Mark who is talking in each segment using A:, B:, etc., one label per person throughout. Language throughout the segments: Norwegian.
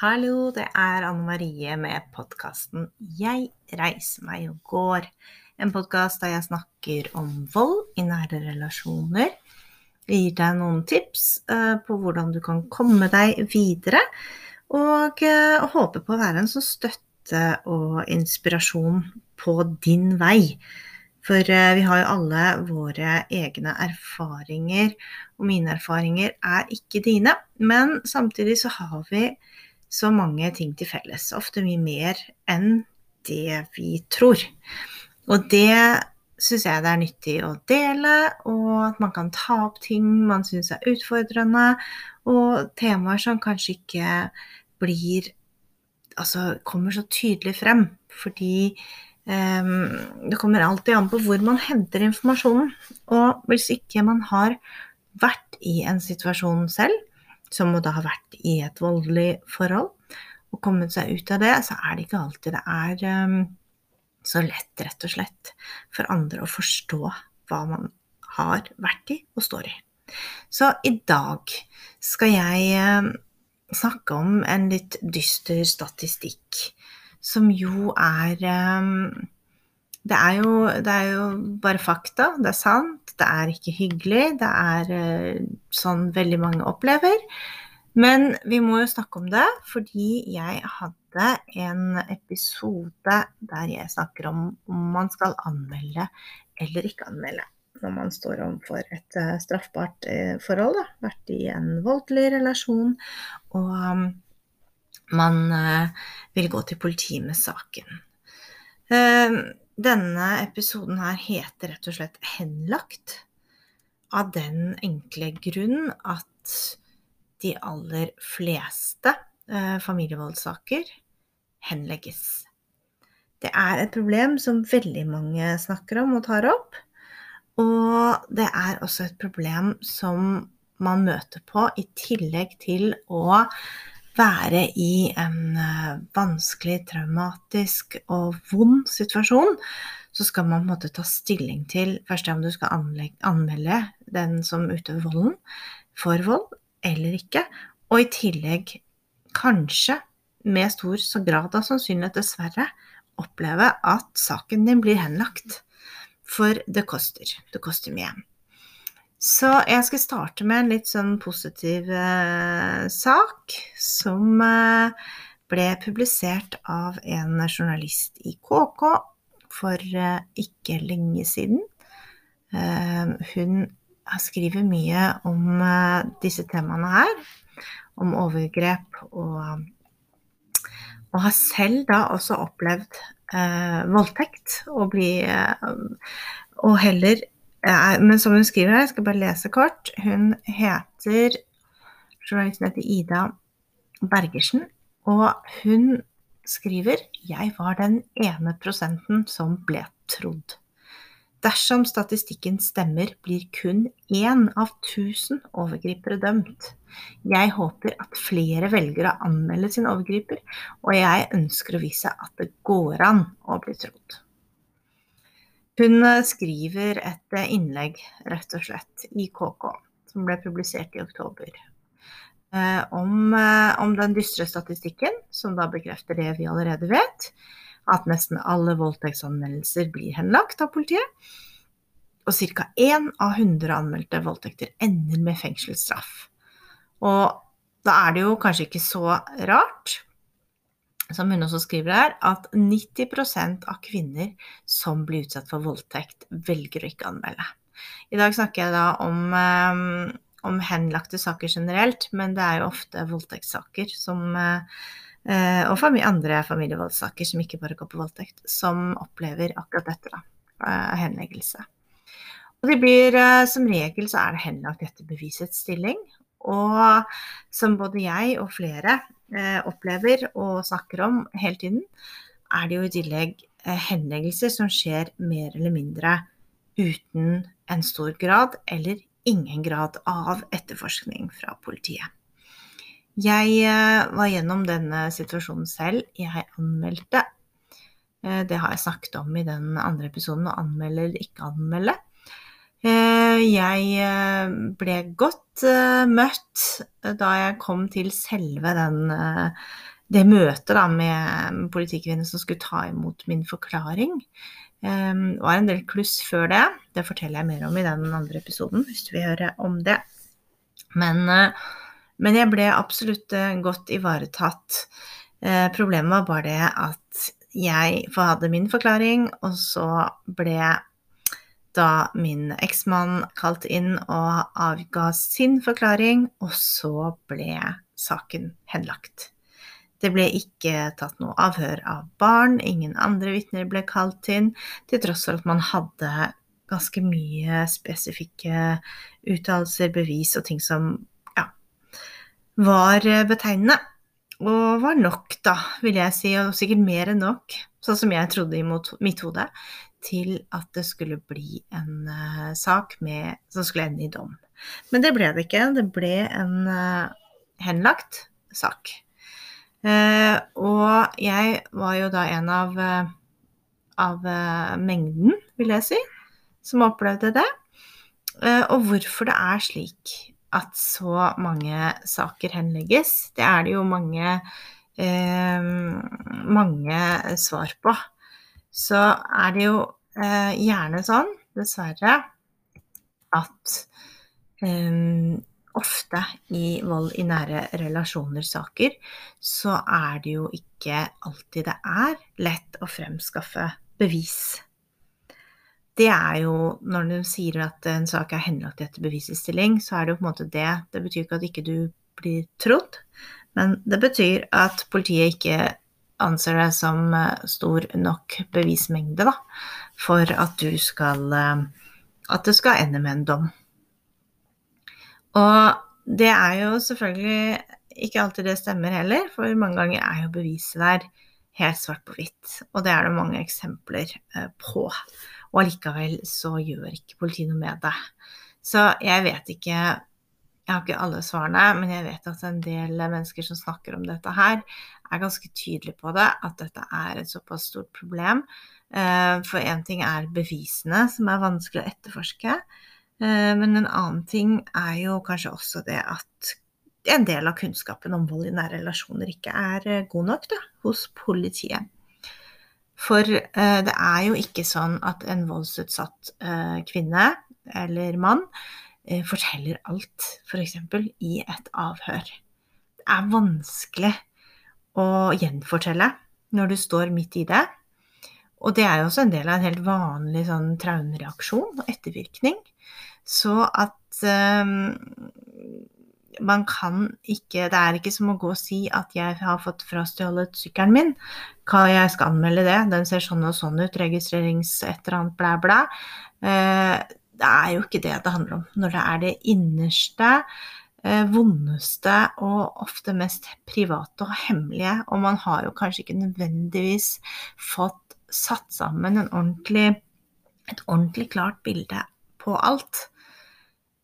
A: Hallo, det er Anne Marie med podkasten 'Jeg reiser meg og går'. En podkast der jeg snakker om vold i nære relasjoner. Jeg gir deg noen tips uh, på hvordan du kan komme deg videre, og uh, håper på å være en sånn støtte og inspirasjon på din vei. For uh, vi har jo alle våre egne erfaringer, og mine erfaringer er ikke dine. Men samtidig så har vi så mange ting til felles. Ofte mye mer enn det vi tror. Og det syns jeg det er nyttig å dele, og at man kan ta opp ting man syns er utfordrende, og temaer som kanskje ikke blir Altså kommer så tydelig frem. Fordi um, det kommer alltid an på hvor man henter informasjonen. Og hvis ikke man har vært i en situasjon selv, som må da ha vært i et voldelig forhold, og kommet seg ut av det, så er det ikke alltid det er um, så lett, rett og slett, for andre å forstå hva man har vært i og står i. Så i dag skal jeg um, snakke om en litt dyster statistikk, som jo er um, det er, jo, det er, jo, bare fakta. Det er sant. Det er ikke hyggelig. Det er uh, sånn veldig mange opplever. Men vi må jo snakke om det, fordi jeg hadde en episode der jeg snakker om om man skal anmelde eller ikke anmelde når man står overfor et uh, straffbart uh, forhold. Da. Vært i en voldelig relasjon, og um, man vil gå til politiet med saken. Denne episoden her heter rett og slett 'Henlagt', av den enkle grunn at de aller fleste eh, familievoldssaker henlegges. Det er et problem som veldig mange snakker om og tar opp. Og det er også et problem som man møter på i tillegg til å være i en eh, vanskelig, traumatisk og vond situasjon, så skal man på en måte ta stilling til først om du skal anmelde den som utøver volden, for vold, eller ikke. Og i tillegg kanskje, med stor grad av sannsynlighet dessverre, oppleve at saken din blir henlagt. For det koster. Det koster mye. Så jeg skal starte med en litt sånn positiv eh, sak som eh, ble publisert av en journalist i KK for eh, ikke lenge siden. Eh, hun skriver mye om eh, disse temaene her. Om overgrep og Og har selv da også opplevd eh, voldtekt og bli Og heller Men som hun skriver her, jeg skal bare lese kort Hun heter Journalisten heter Ida Bergersen, og hun skriver 'Jeg var den ene prosenten som ble trodd'. Dersom statistikken stemmer, blir kun én av tusen overgripere dømt. Jeg håper at flere velger å anmelde sin overgriper, og jeg ønsker å vise at det går an å bli trodd. Hun eh, skriver et eh, innlegg, rett og slett, i KK, som ble publisert i oktober, eh, om, om den dystre statistikken, som da bekrefter det vi allerede vet at nesten alle voldtektsanmeldelser blir henlagt av politiet. Og ca. én av 100 anmeldte voldtekter ender med fengselsstraff. Og da er det jo kanskje ikke så rart, som hun også skriver her, at 90% av kvinner som blir utsatt for voldtekt, velger å ikke anmelde. I dag snakker jeg da om, eh, om henlagte saker generelt, men det er jo ofte voldtektssaker som eh, og andre familievoldssaker som ikke bare går på voldtekt, som opplever akkurat dette, da, eh, henleggelse. Og det blir, Som regel så er det henlagt etter bevisets stilling. Og som både jeg og flere opplever og snakker om hele tiden, er det jo i tillegg henleggelser som skjer mer eller mindre uten en stor grad eller ingen grad av etterforskning fra politiet. Jeg eh, var gjennom denne situasjonen selv. Jeg anmeldte. Eh, det har jeg snakket om i den andre episoden, å anmelde eller ikke anmelde. Eh, jeg ble godt møtt da jeg kom til selve den, det møtet da, med politikvinnen som skulle ta imot min forklaring. Det var en del kluss før det. Det forteller jeg mer om i den andre episoden, hvis du vil høre om det. Men, men jeg ble absolutt godt ivaretatt. Problemet var bare det at jeg hadde min forklaring, og så ble da min eksmann kalt inn og avga sin forklaring, og så ble saken henlagt. Det ble ikke tatt noe avhør av barn, ingen andre vitner ble kalt inn, til tross for at man hadde ganske mye spesifikke uttalelser, bevis og ting som ja, var betegnende. Og var nok, da, vil jeg si, og sikkert mer enn nok, sånn som jeg trodde i mitt hode, til at det skulle bli en uh, sak med, som skulle ende i dom. Men det ble det ikke. Det ble en uh, henlagt sak. Uh, og jeg var jo da en av, av mengden, vil jeg si, som opplevde det. og hvorfor det er slik at så mange saker henlegges. Det er det jo mange, mange svar på. Så er det jo eh, gjerne sånn, dessverre, at eh, ofte i vold i nære relasjoner-saker, så er det jo ikke alltid det er lett å fremskaffe bevis det er jo Når du sier at en sak er henlagt etter bevisestilling, så er det jo på en måte det. Det betyr ikke at ikke du blir trodd, men det betyr at politiet ikke anser det som eh, stor nok bevismengde da, for at du skal eh, At det skal ende med en dom. Og det er jo selvfølgelig ikke alltid det stemmer heller, for mange ganger er jo beviset der helt svart på hvitt. Og det er det mange eksempler eh, på. Og allikevel så gjør ikke politiet noe med det. Så jeg vet ikke Jeg har ikke alle svarene, men jeg vet at en del mennesker som snakker om dette her, er ganske tydelige på det, at dette er et såpass stort problem. Eh, for én ting er bevisene, som er vanskelig å etterforske. Eh, men en annen ting er jo kanskje også det at en del av kunnskapen om vold i nære relasjoner ikke er eh, god nok da, hos politiet. For det er jo ikke sånn at en voldsutsatt kvinne eller mann forteller alt, f.eks. i et avhør. Det er vanskelig å gjenfortelle når du står midt i det. Og det er jo også en del av en helt vanlig sånn traumereaksjon og ettervirkning. Så at um, man kan ikke Det er ikke som å gå og si at jeg har fått frastjålet sykkelen min. Jeg skal anmelde det. Den ser sånn og sånn ut. Registrerings et eller annet blæ, blæ. Eh, det er jo ikke det det handler om. Når det er det innerste, eh, vondeste og ofte mest private og hemmelige, og man har jo kanskje ikke nødvendigvis fått satt sammen ordentlig, et ordentlig klart bilde på alt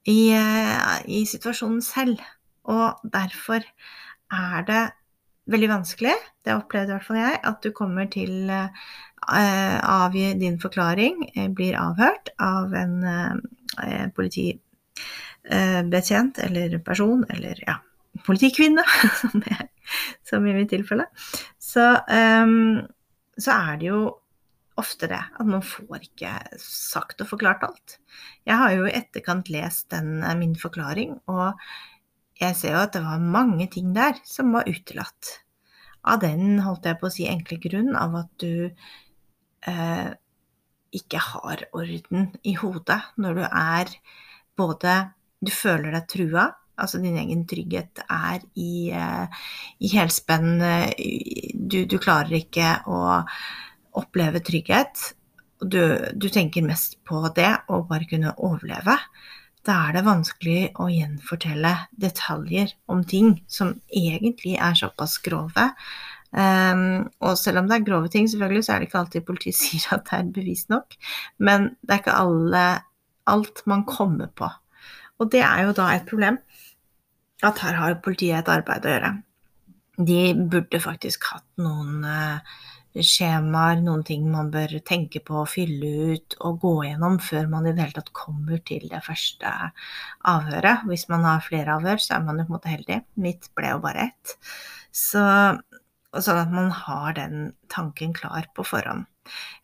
A: i, eh, i situasjonen selv. Og derfor er det veldig vanskelig, det opplevde i hvert fall jeg, at du kommer til uh, avgi din forklaring, eh, blir avhørt av en uh, politibetjent eller person, eller ja, politikvinne, som, jeg, som i mitt tilfelle. Så, um, så er det jo ofte det. At man får ikke sagt og forklart alt. Jeg har jo i etterkant lest den, eh, min forklaring, og jeg ser jo at det var mange ting der som var utelatt. Av den, holdt jeg på å si, enkle grunn av at du eh, ikke har orden i hodet når du er både Du føler deg trua, altså din egen trygghet er i, eh, i helspenn. Du, du klarer ikke å oppleve trygghet, du, du tenker mest på det å bare kunne overleve, da er det vanskelig å gjenfortelle detaljer om ting som egentlig er såpass grove. Um, og selv om det er grove ting, selvfølgelig, så er det ikke alltid politiet sier at det er bevis nok. Men det er ikke alle, alt man kommer på. Og det er jo da et problem. At her har politiet et arbeid å gjøre. De burde faktisk hatt noen uh, skjemaer, noen ting man bør tenke på fylle ut og gå gjennom før man i det hele tatt kommer til det første avhøret. Hvis man har flere avhør, så er man jo på en måte heldig. Mitt ble jo bare ett. Så, sånn at man har den tanken klar på forhånd.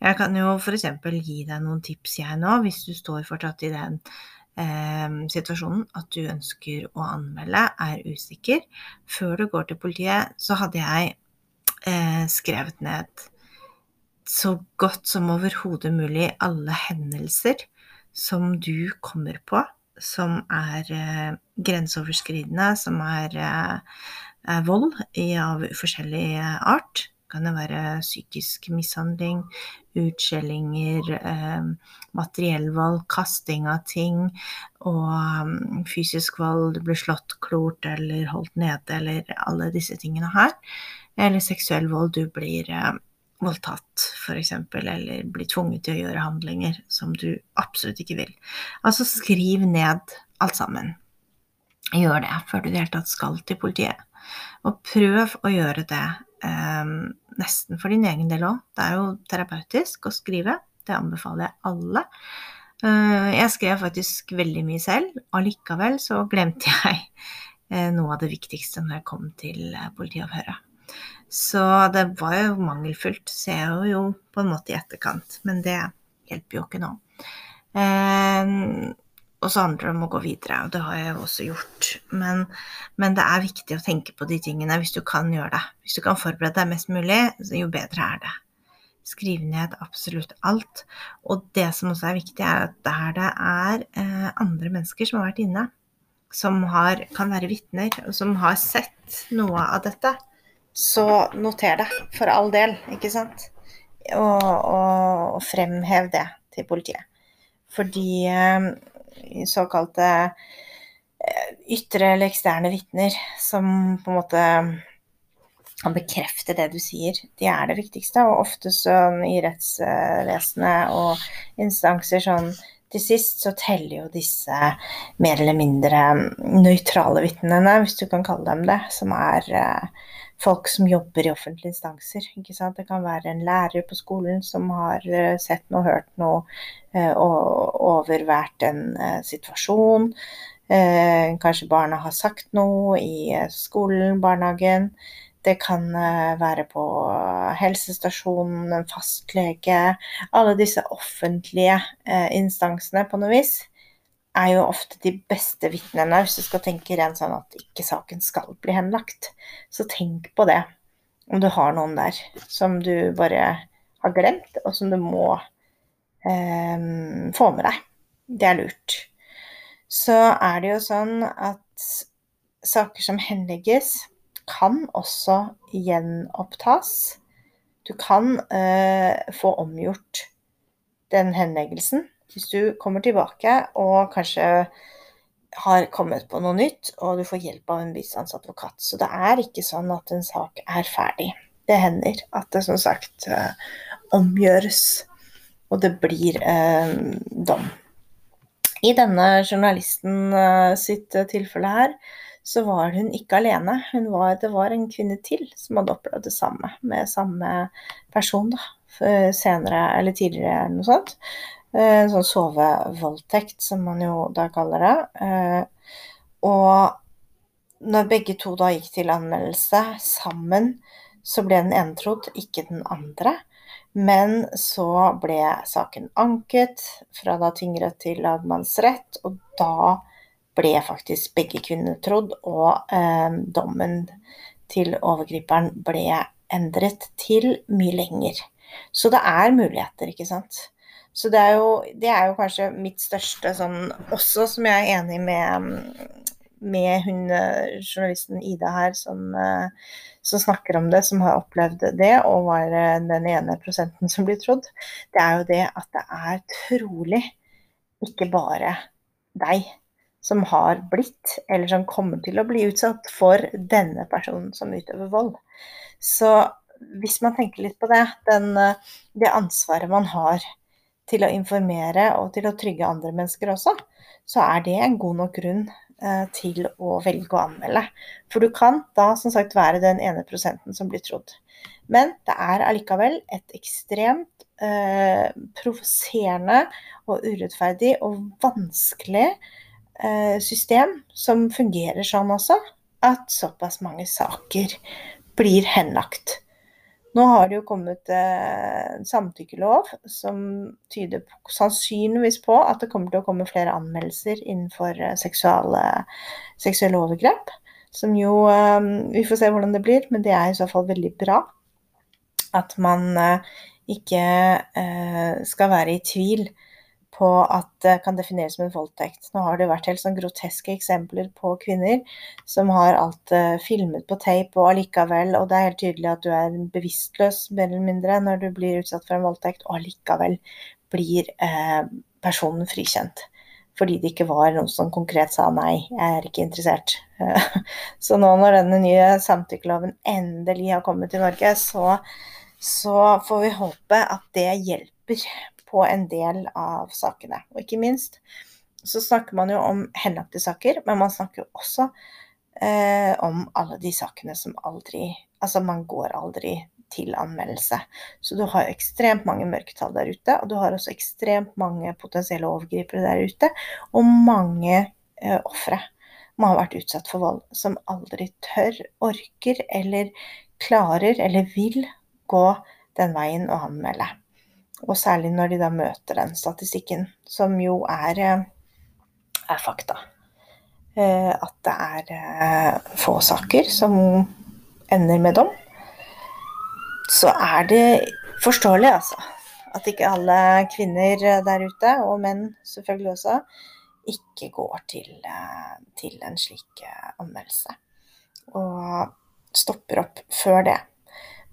A: Jeg kan jo f.eks. gi deg noen tips, jeg nå, hvis du står fortsatt i den eh, situasjonen at du ønsker å anmelde, er usikker. Før du går til politiet, så hadde jeg eh, skrevet ned så godt som overhodet mulig alle hendelser som du kommer på som er eh, grenseoverskridende, som er eh, vold av forskjellig art kan det være psykisk mishandling, utskjellinger, eh, materiell vold, kasting av ting og um, fysisk vold, du blir slått, klort eller holdt nede eller alle disse tingene her. Eller seksuell vold, du blir eh, voldtatt f.eks., eller blir tvunget til å gjøre handlinger som du absolutt ikke vil. Altså skriv ned alt sammen. Gjør det før du i det hele tatt skal til politiet. Og prøv å gjøre det eh, nesten for din egen del òg. Det er jo terapeutisk å skrive. Det anbefaler jeg alle. Eh, jeg skrev faktisk veldig mye selv. Allikevel så glemte jeg eh, noe av det viktigste når jeg kom til eh, politiavhøret. Så det var jo mangelfullt, ser jeg jo på en måte i etterkant. Men det hjelper jo ikke nå. Og så handler det om å gå videre, og det har jeg jo også gjort. Men, men, det er viktig å tenke på de tingene hvis du kan gjøre det. Hvis du kan forberede deg mest mulig, jo bedre er det. Skriv ned absolutt alt. Og det som også er viktig, er at der det er eh, andre mennesker som har vært inne, som har, kan være vitner, og som har sett noe av dette, så noter det for all del, ikke sant? Og, og, og fremhev det til politiet. Fordi eh, såkalte eh, ytre eller eksterne vitner som på en måte kan bekrefte det du sier. De er det viktigste. Og ofte sånn i rettsvesenet og instanser sånn til sist så teller jo disse mer eller mindre nøytrale vitnene, hvis du kan kalle dem det, som er uh, folk som jobber i offentlige instanser. Det kan være en lærer på skolen som har eh, sett noe, hørt noe eh, og overvært en eh, situasjon. Kanskje barna har sagt noe i skolen, barnehagen. Det kan være på helsestasjonen, en fastlege. Alle disse offentlige instansene på noe vis er jo ofte de beste vitnene hvis du skal tenke rent sånn at ikke saken skal bli henlagt. Så tenk på det, om du har noen der som du bare har glemt, og som du må eh, få med deg. Det er lurt. Så er det jo sånn at saker som henlegges, kan også gjenopptas. Du kan eh, få omgjort den henleggelsen hvis du kommer tilbake og kanskje har kommet på noe nytt, og du får hjelp av en bistandsadvokat. Så det er ikke sånn at en sak er ferdig. Det hender at det som sagt uh, omgjøres, og det blir eh, dom. I denne journalisten uh, sitt tilfelle her, så var hun ikke alene. Hun var, det var en kvinne til som hadde opplevd det samme med samme person da, senere eller tidligere eller noe sånt. En eh, sånn sovevoldtekt, som man jo da kaller det. Eh, og når begge to da gikk til anmeldelse sammen, så ble den ene trodd, ikke den andre. Men så ble saken anket fra da tingrett til lagmannsrett, og da ble faktisk begge kvinner trodd, og eh, dommen til overgriperen ble endret til mye lenger. Så det er muligheter, ikke sant. Så det er, jo, det er jo kanskje mitt største sånn også, som jeg er enig med, med hun eh, journalisten Ida her, som, eh, som, snakker om det, som har opplevd det, og var eh, den ene prosenten som blir trodd. Det er jo det at det er trolig ikke bare deg som har blitt, eller som kommer til å bli utsatt for denne personen som utøver vold. Så hvis man tenker litt på det, den, det ansvaret man har til å informere og til å trygge andre mennesker også, så er det en god nok grunn eh, til å velge å anmelde. For du kan da som sagt være den ene prosenten som blir trodd. Men det er allikevel et ekstremt eh, provoserende og urettferdig og vanskelig eh, system som fungerer sånn også, at såpass mange saker blir henlagt. Nå har det jo kommet eh, en samtykkelov som tyder på, sannsynligvis på at det kommer til å komme flere anmeldelser innenfor eh, seksuelle, seksuelle overgrep. Som jo eh, Vi får se hvordan det blir, men det er i så fall veldig bra. At man ikke skal være i tvil på at det kan defineres som en voldtekt. Nå har det vært helt sånn groteske eksempler på kvinner som har alt uh, filmet på tape og allikevel, og det er helt tydelig at du er bevisstløs mer eller mindre når du blir utsatt for en voldtekt, og allikevel blir eh, personen frikjent. Fordi det ikke var noen som konkret sa nei, jeg er ikke interessert. så nå når denne nye samtykkeloven endelig har kommet til Norge, så, så får vi håpe at det hjelper på en del av sakene. Og ikke minst så snakker man jo om henlagte saker, men man snakker også eh, om alle de sakene som aldri Altså, man går aldri til anmeldelse. Så du har ekstremt mange mørketall der ute, og du har også ekstremt mange potensielle overgripere der ute, og mange eh, ofre som har vært utsatt for vold, som aldri tør, orker eller klarer eller vil gå den veien å anmelde. Og særlig når de da møter den statistikken, som jo er, eh, er fakta. Eh, at det er eh, få saker som ender med dom. Så er det forståelig, altså. At ikke alle kvinner der ute, og menn selvfølgelig også, ikke går til, til en slik anmeldelse. Og stopper opp før det.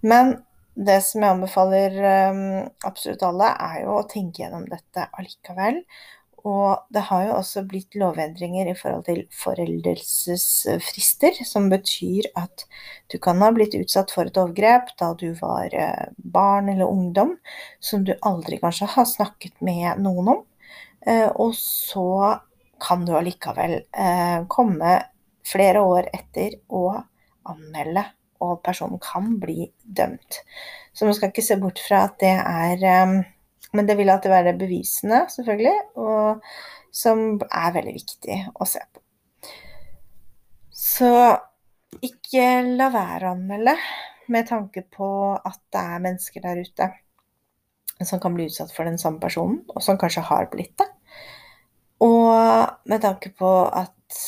A: Men det som jeg anbefaler um, absolutt alle, er jo å tenke gjennom dette allikevel. Og det har jo også blitt lovendringer i forhold til foreldelsesfrister, som betyr at du kan ha blitt utsatt for et overgrep da du var eh, barn eller ungdom, som du aldri kanskje har snakket med noen om. Eh, og så kan du allikevel eh, komme flere år etter og anmelde og personen kan bli dømt. Så man skal ikke se bort fra at det er um, Men det vil alltid være bevisene, selvfølgelig, og som er veldig viktig å se på. Så ikke la være å anmelde med tanke på at det er mennesker der ute som kan bli utsatt for den samme personen, og som kanskje har blitt det. Og med tanke på at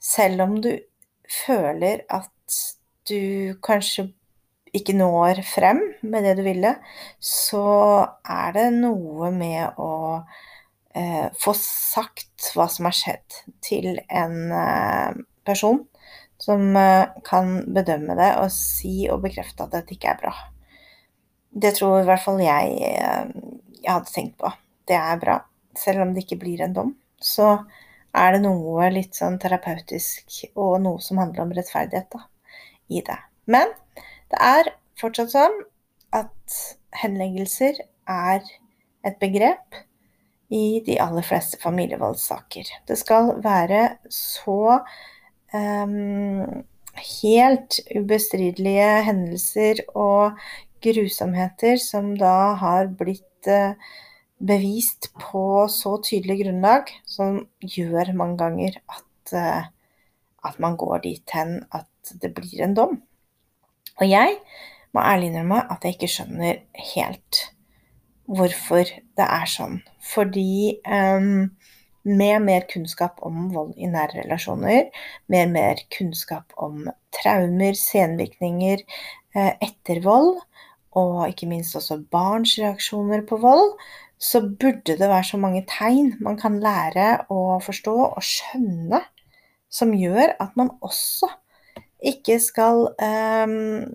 A: selv om du føler at du kanskje ikke når frem med det du ville, så er det noe med å eh, få sagt hva som har skjedd, til en eh, person som eh, kan bedømme det og si og bekrefte at dette ikke er bra. Det tror i hvert fall jeg eh, jeg hadde tenkt på. Det er bra. Selv om det ikke blir en dom, så er det noe litt sånn terapeutisk og noe som handler om rettferdighet da, i det. Men det er fortsatt sånn at henleggelser er et begrep i de aller fleste familievoldssaker. Det skal være så um, helt ubestridelige hendelser og grusomheter som da har blitt uh, bevist på så tydelig grunnlag, som gjør mange ganger at, uh, at man går dit hen at det blir en dom. Og jeg må ærlig innrømme at jeg ikke skjønner helt hvorfor det er sånn. Fordi um, med mer kunnskap om vold i nære relasjoner, med mer kunnskap om traumer, senvirkninger eh, etter vold, og ikke minst også barns reaksjoner på vold, så burde det være så mange tegn man kan lære å forstå og skjønne, som gjør at man også ikke skal um,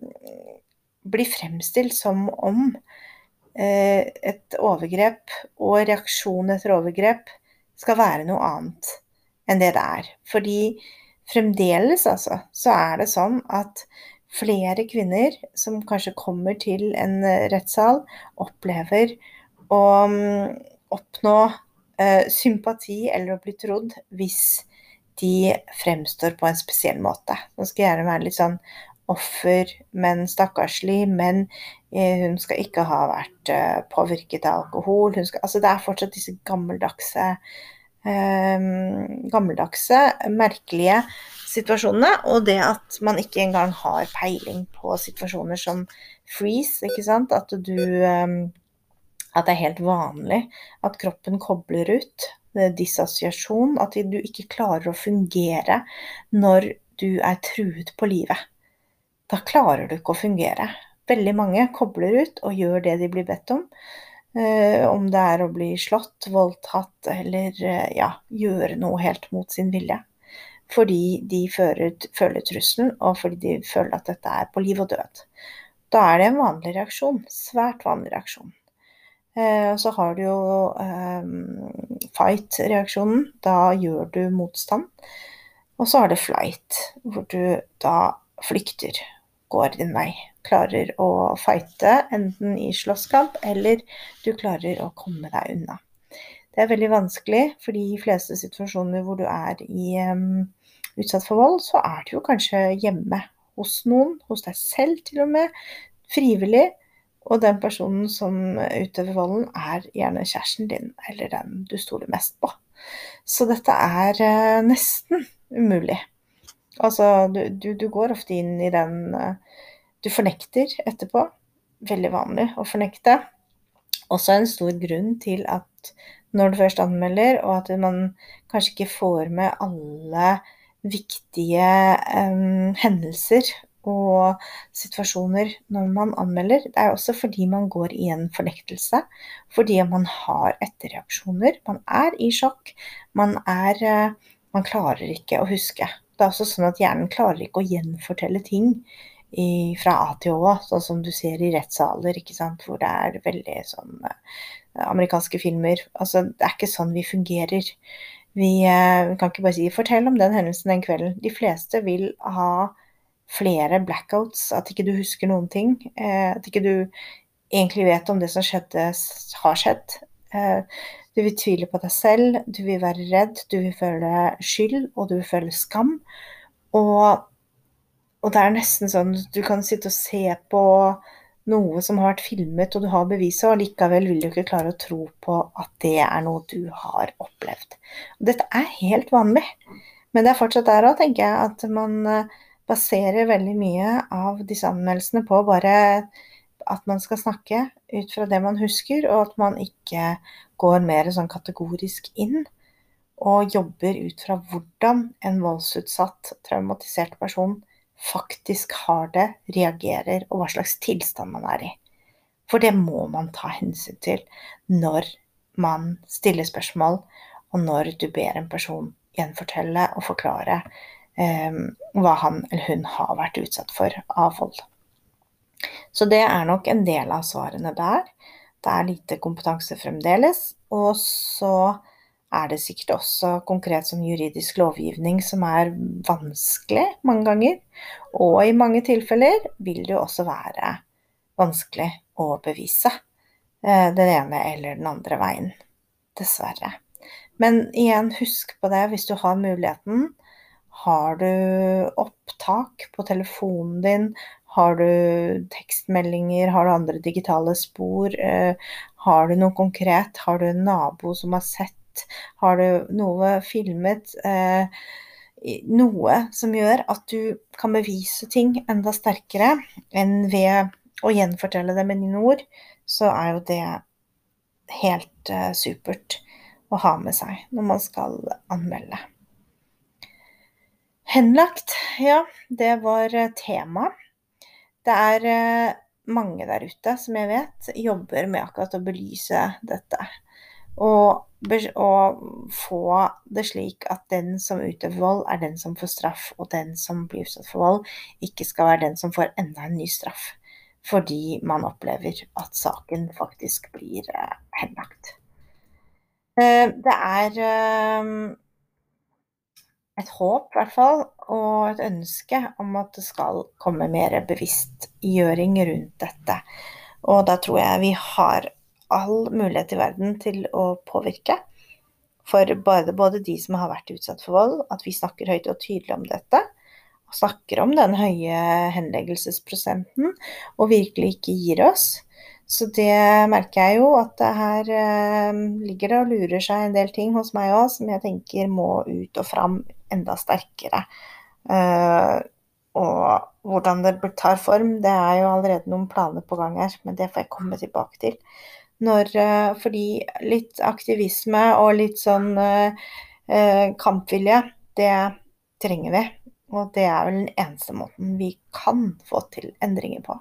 A: bli fremstilt som om uh, et overgrep og reaksjon etter overgrep skal være noe annet enn det det er. Fordi fremdeles, altså, så er det sånn at flere kvinner som kanskje kommer til en rettssal, opplever å um, oppnå uh, sympati eller å bli trodd hvis de fremstår på en spesiell måte. Hun skal gjerne være litt sånn offer, men stakkarslig, men eh, hun skal ikke ha vært eh, påvirket av alkohol. Skal, altså det er fortsatt disse gammeldagse, eh, gammeldagse, merkelige situasjonene. Og det at man ikke engang har peiling på situasjoner som freeze, ikke sant. At du eh, At det er helt vanlig at kroppen kobler ut dissosiasjon. At du ikke klarer å fungere når du er truet på livet da klarer du ikke å fungere. Veldig mange kobler ut og gjør det de blir bedt om. Uh, om det er å bli slått, voldtatt eller uh, ja, gjøre noe helt mot sin vilje. Fordi de fører, føler trusselen, og fordi de føler at dette er på liv og død. Da er det en vanlig reaksjon. Svært vanlig reaksjon. Uh, og så har du jo fight-reaksjonen. Da gjør du motstand. Og så har du flight, hvor du da flykter går din vei. Klarer å fighte, enten i slåsskamp eller du klarer å komme deg unna. Det er veldig vanskelig, for de fleste situasjoner hvor du er i, um, utsatt for vold, så er du jo kanskje hjemme hos noen, hos deg selv til og med, frivillig. Og den personen som utøver volden, er gjerne kjæresten din, eller den du stoler mest på. Så dette er uh, nesten umulig. Altså, du, du, du, går ofte inn i den eh, Du fornekter etterpå. Veldig vanlig å fornekte. Også en stor grunn til at når du først anmelder, og at man kanskje ikke får med alle viktige um, hendelser og situasjoner når man anmelder. Det er også fordi man går i en fornektelse. Fordi man har etterreaksjoner. Man er i sjokk. Man, er, uh, man klarer ikke å huske. Det er også sånn at hjernen klarer ikke å gjenfortelle ting i, fra A til Å, sånn som du ser i rettssaler, hvor det er veldig sånn uh, amerikanske filmer. Altså, det er ikke sånn vi fungerer. Vi, uh, vi kan ikke bare si 'fortell om den hendelsen den kvelden'. De fleste vil ha flere blackouts, at ikke du husker noen ting. Uh, at ikke du egentlig vet om det som skjedde, har skjedd. Du vil tvile på deg selv, du vil være redd, du vil føle skyld, og du vil føle skam. Og, og det er nesten sånn at du kan sitte og se på noe som har vært filmet, og du har beviset, og likevel vil du ikke klare å tro på at det er noe du har opplevd. Dette er helt vanlig. Men det er fortsatt der òg, tenker jeg, at man eh, baserer veldig mye av disse anmeldelsene på bare at man skal snakke ut fra det man husker, og at man ikke går mer sånn kategorisk inn og jobber ut fra hvordan en voldsutsatt, traumatisert person faktisk har det, reagerer, og hva slags tilstand man er i. For det må man ta hensyn til når man stiller spørsmål, og når du ber en person gjenfortelle og forklare hva han eller hun har vært utsatt for av vold. Så det er nok en del av svarene der. Det er lite kompetanse fremdeles. Og så er det sikkert også konkret som juridisk lovgivning som er vanskelig mange ganger. Og i mange tilfeller vil det jo også være vanskelig å bevise eh, den ene eller den andre veien. Dessverre. Men igjen, husk på det hvis du har muligheten. Har du opptak på telefonen din? Har du tekstmeldinger? Har du andre digitale spor? Eh, har du noe konkret? Har du en nabo som har sett? Har du noe filmet? Eh, noe som gjør at du kan bevise ting enda sterkere enn ved å gjenfortelle det med dine ord, så er jo det helt uh, supert å ha med seg når man skal anmelde. Henlagt, ja, det var tema. Det er eh, mange der ute som jeg vet jobber med akkurat å belyse dette. Og, og få det slik at den som utøver vold, er den som får straff, og den som blir utsatt for vold, ikke skal være den som får enda en ny straff. Fordi man opplever at saken faktisk blir eh, henlagt. Eh, det er et håp, i hvert fall, og et ønske om at det skal komme mer bevisstgjøring rundt dette. Og da tror jeg vi har all mulighet i verden til å påvirke. For både, både de som har vært utsatt for vold, at vi snakker høyt og tydelig om dette. og snakker om den høye henleggelsesprosenten, og virkelig ikke gir oss. Så det merker jeg jo at det her eh, ligger det og lurer seg en del ting hos meg òg som jeg tenker må ut og fram enda sterkere. Eh, og hvordan det tar form, det er jo allerede noen planer på gang her, men det får jeg komme tilbake til. Når, eh, fordi litt aktivisme og litt sånn eh, eh kampvilje, det trenger vi. Og det er vel den eneste måten vi kan få til endringer på.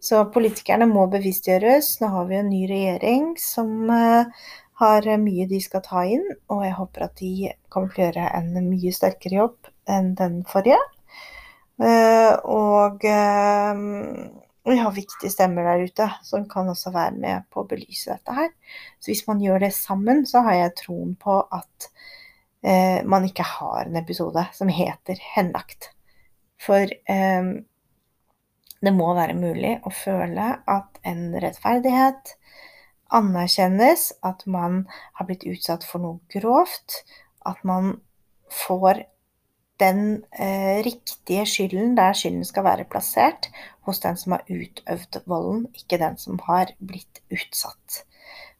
A: Så politikerne må bevisstgjøres. Nå har vi en ny regjering som eh, har mye de skal ta inn, og jeg håper at de kommer til å gjøre en mye sterkere jobb enn den forrige. Eh, og eh, vi har viktige stemmer der ute som kan også være med på å belyse dette her. Så hvis man gjør det sammen, så har jeg troen på at man ikke har en episode som heter 'Henlagt'. For det må være mulig å føle at en rettferdighet anerkjennes, at man har blitt utsatt for noe grovt, at man får den eh, riktige skylden der skylden skal være plassert, hos den som har utøvd volden, ikke den som har blitt utsatt.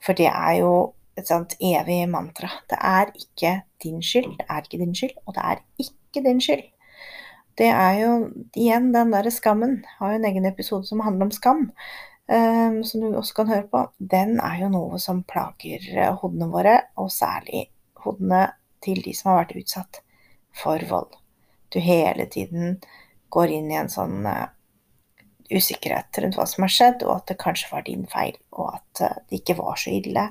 A: For det er jo et sånt evig mantra. Det er ikke din skyld, det er ikke din skyld, og det er ikke din skyld. Det er jo igjen den derre skammen. Jeg har jo en egen episode som handler om skam, um, som du også kan høre på. Den er jo noe som plager eh, hodene våre, og særlig hodene til de som har vært utsatt for vold. Du hele tiden går inn i en sånn uh, usikkerhet rundt hva som har skjedd, og at det kanskje var din feil, og at uh, det ikke var så ille.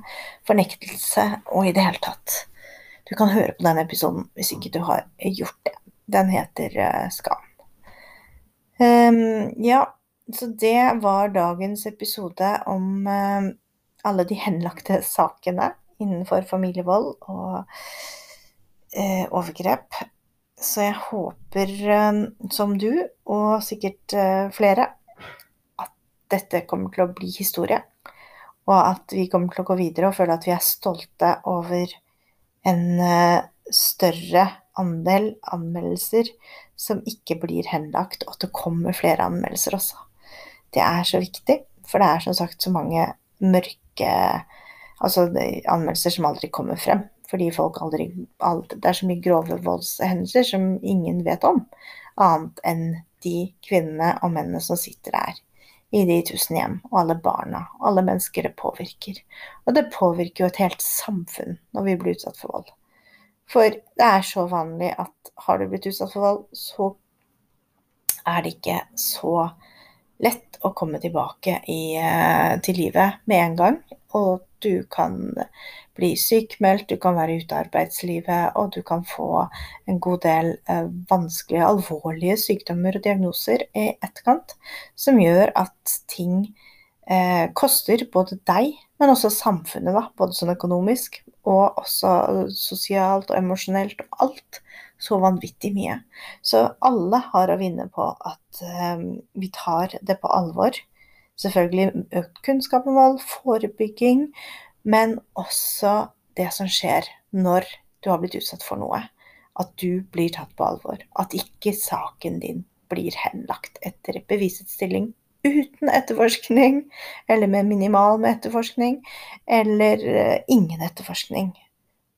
A: Fornektelse og i det hele tatt. Du kan høre på den episoden hvis ikke du har gjort det. Den heter uh, Skam. Um, ja, så det var dagens episode om um, alle de henlagte sakene innenfor familievold og uh, overgrep. Så jeg håper, som du, og sikkert flere, at dette kommer til å bli historie, og at vi kommer til å gå videre og føle at vi er stolte over en uh, større andel anmeldelser som ikke blir henlagt, og at det kommer flere anmeldelser også. Det er så viktig, for det er som sagt så mange mørke Altså anmeldelser som aldri kommer frem. Fordi folk aldri Det er så mye grove voldshendelser som ingen vet om. Annet enn de kvinnene og mennene som sitter der i de tusen hjem, og alle barna, og alle mennesker det påvirker. Og det påvirker jo et helt samfunn når vi blir utsatt for vold. For det er så vanlig at har du blitt utsatt for vold, så er det ikke så lett å komme tilbake i, eh, til livet med en gang. Og du kan bli sykmeldt, du kan være ute av arbeidslivet, og du kan få en god del eh, vanskelige, alvorlige sykdommer og diagnoser i etterkant, som gjør at ting eh, koster både deg, men også samfunnet, da, både sånn økonomisk og også sosialt og emosjonelt og alt. Så vanvittig mye. Så alle har å vinne på at um, vi tar det på alvor. Selvfølgelig økt kunnskap om vold, forebygging, men også det som skjer når du har blitt utsatt for noe. At du blir tatt på alvor. At ikke saken din blir henlagt etter bevisets stilling uten etterforskning, eller med minimal med etterforskning, eller uh, ingen etterforskning.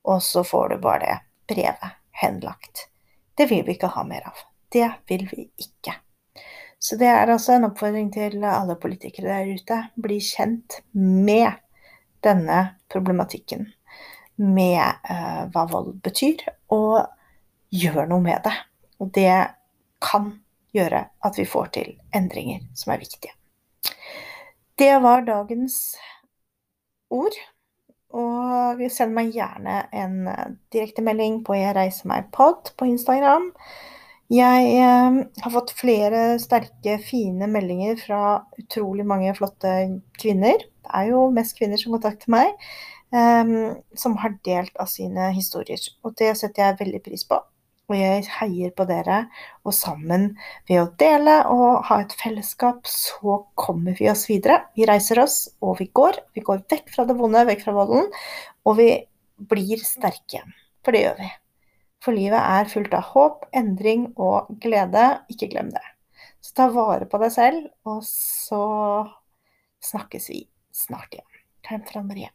A: Og så får du bare det brevet henlagt. Det vil vi ikke ha mer av. Det vil vi ikke. Så det er altså en oppfordring til alle politikere der ute. Bli kjent med denne problematikken med uh, hva vold betyr, og gjør noe med det. Og det kan gjøre at vi får til endringer som er viktige. Det var dagens ord. Og send meg gjerne en eh, direktemelding på Jeg reiser meg pod på Instagram. Jeg eh, har fått flere sterke, fine meldinger fra utrolig mange flotte kvinner det er jo mest kvinner som kontakter meg, um, som har delt av sine historier. Og det setter jeg veldig pris på. Og jeg heier på dere, og sammen ved å dele og ha et fellesskap, så kommer vi oss videre. Vi reiser oss, og vi går. Vi går vekk fra det vonde, vekk fra volden, og vi blir sterke igjen. For det gjør vi. For livet er fullt av håp, endring og glede. Ikke glem det. Så ta vare på deg selv, og så snakkes vi snart igjen. Klem fra Marie.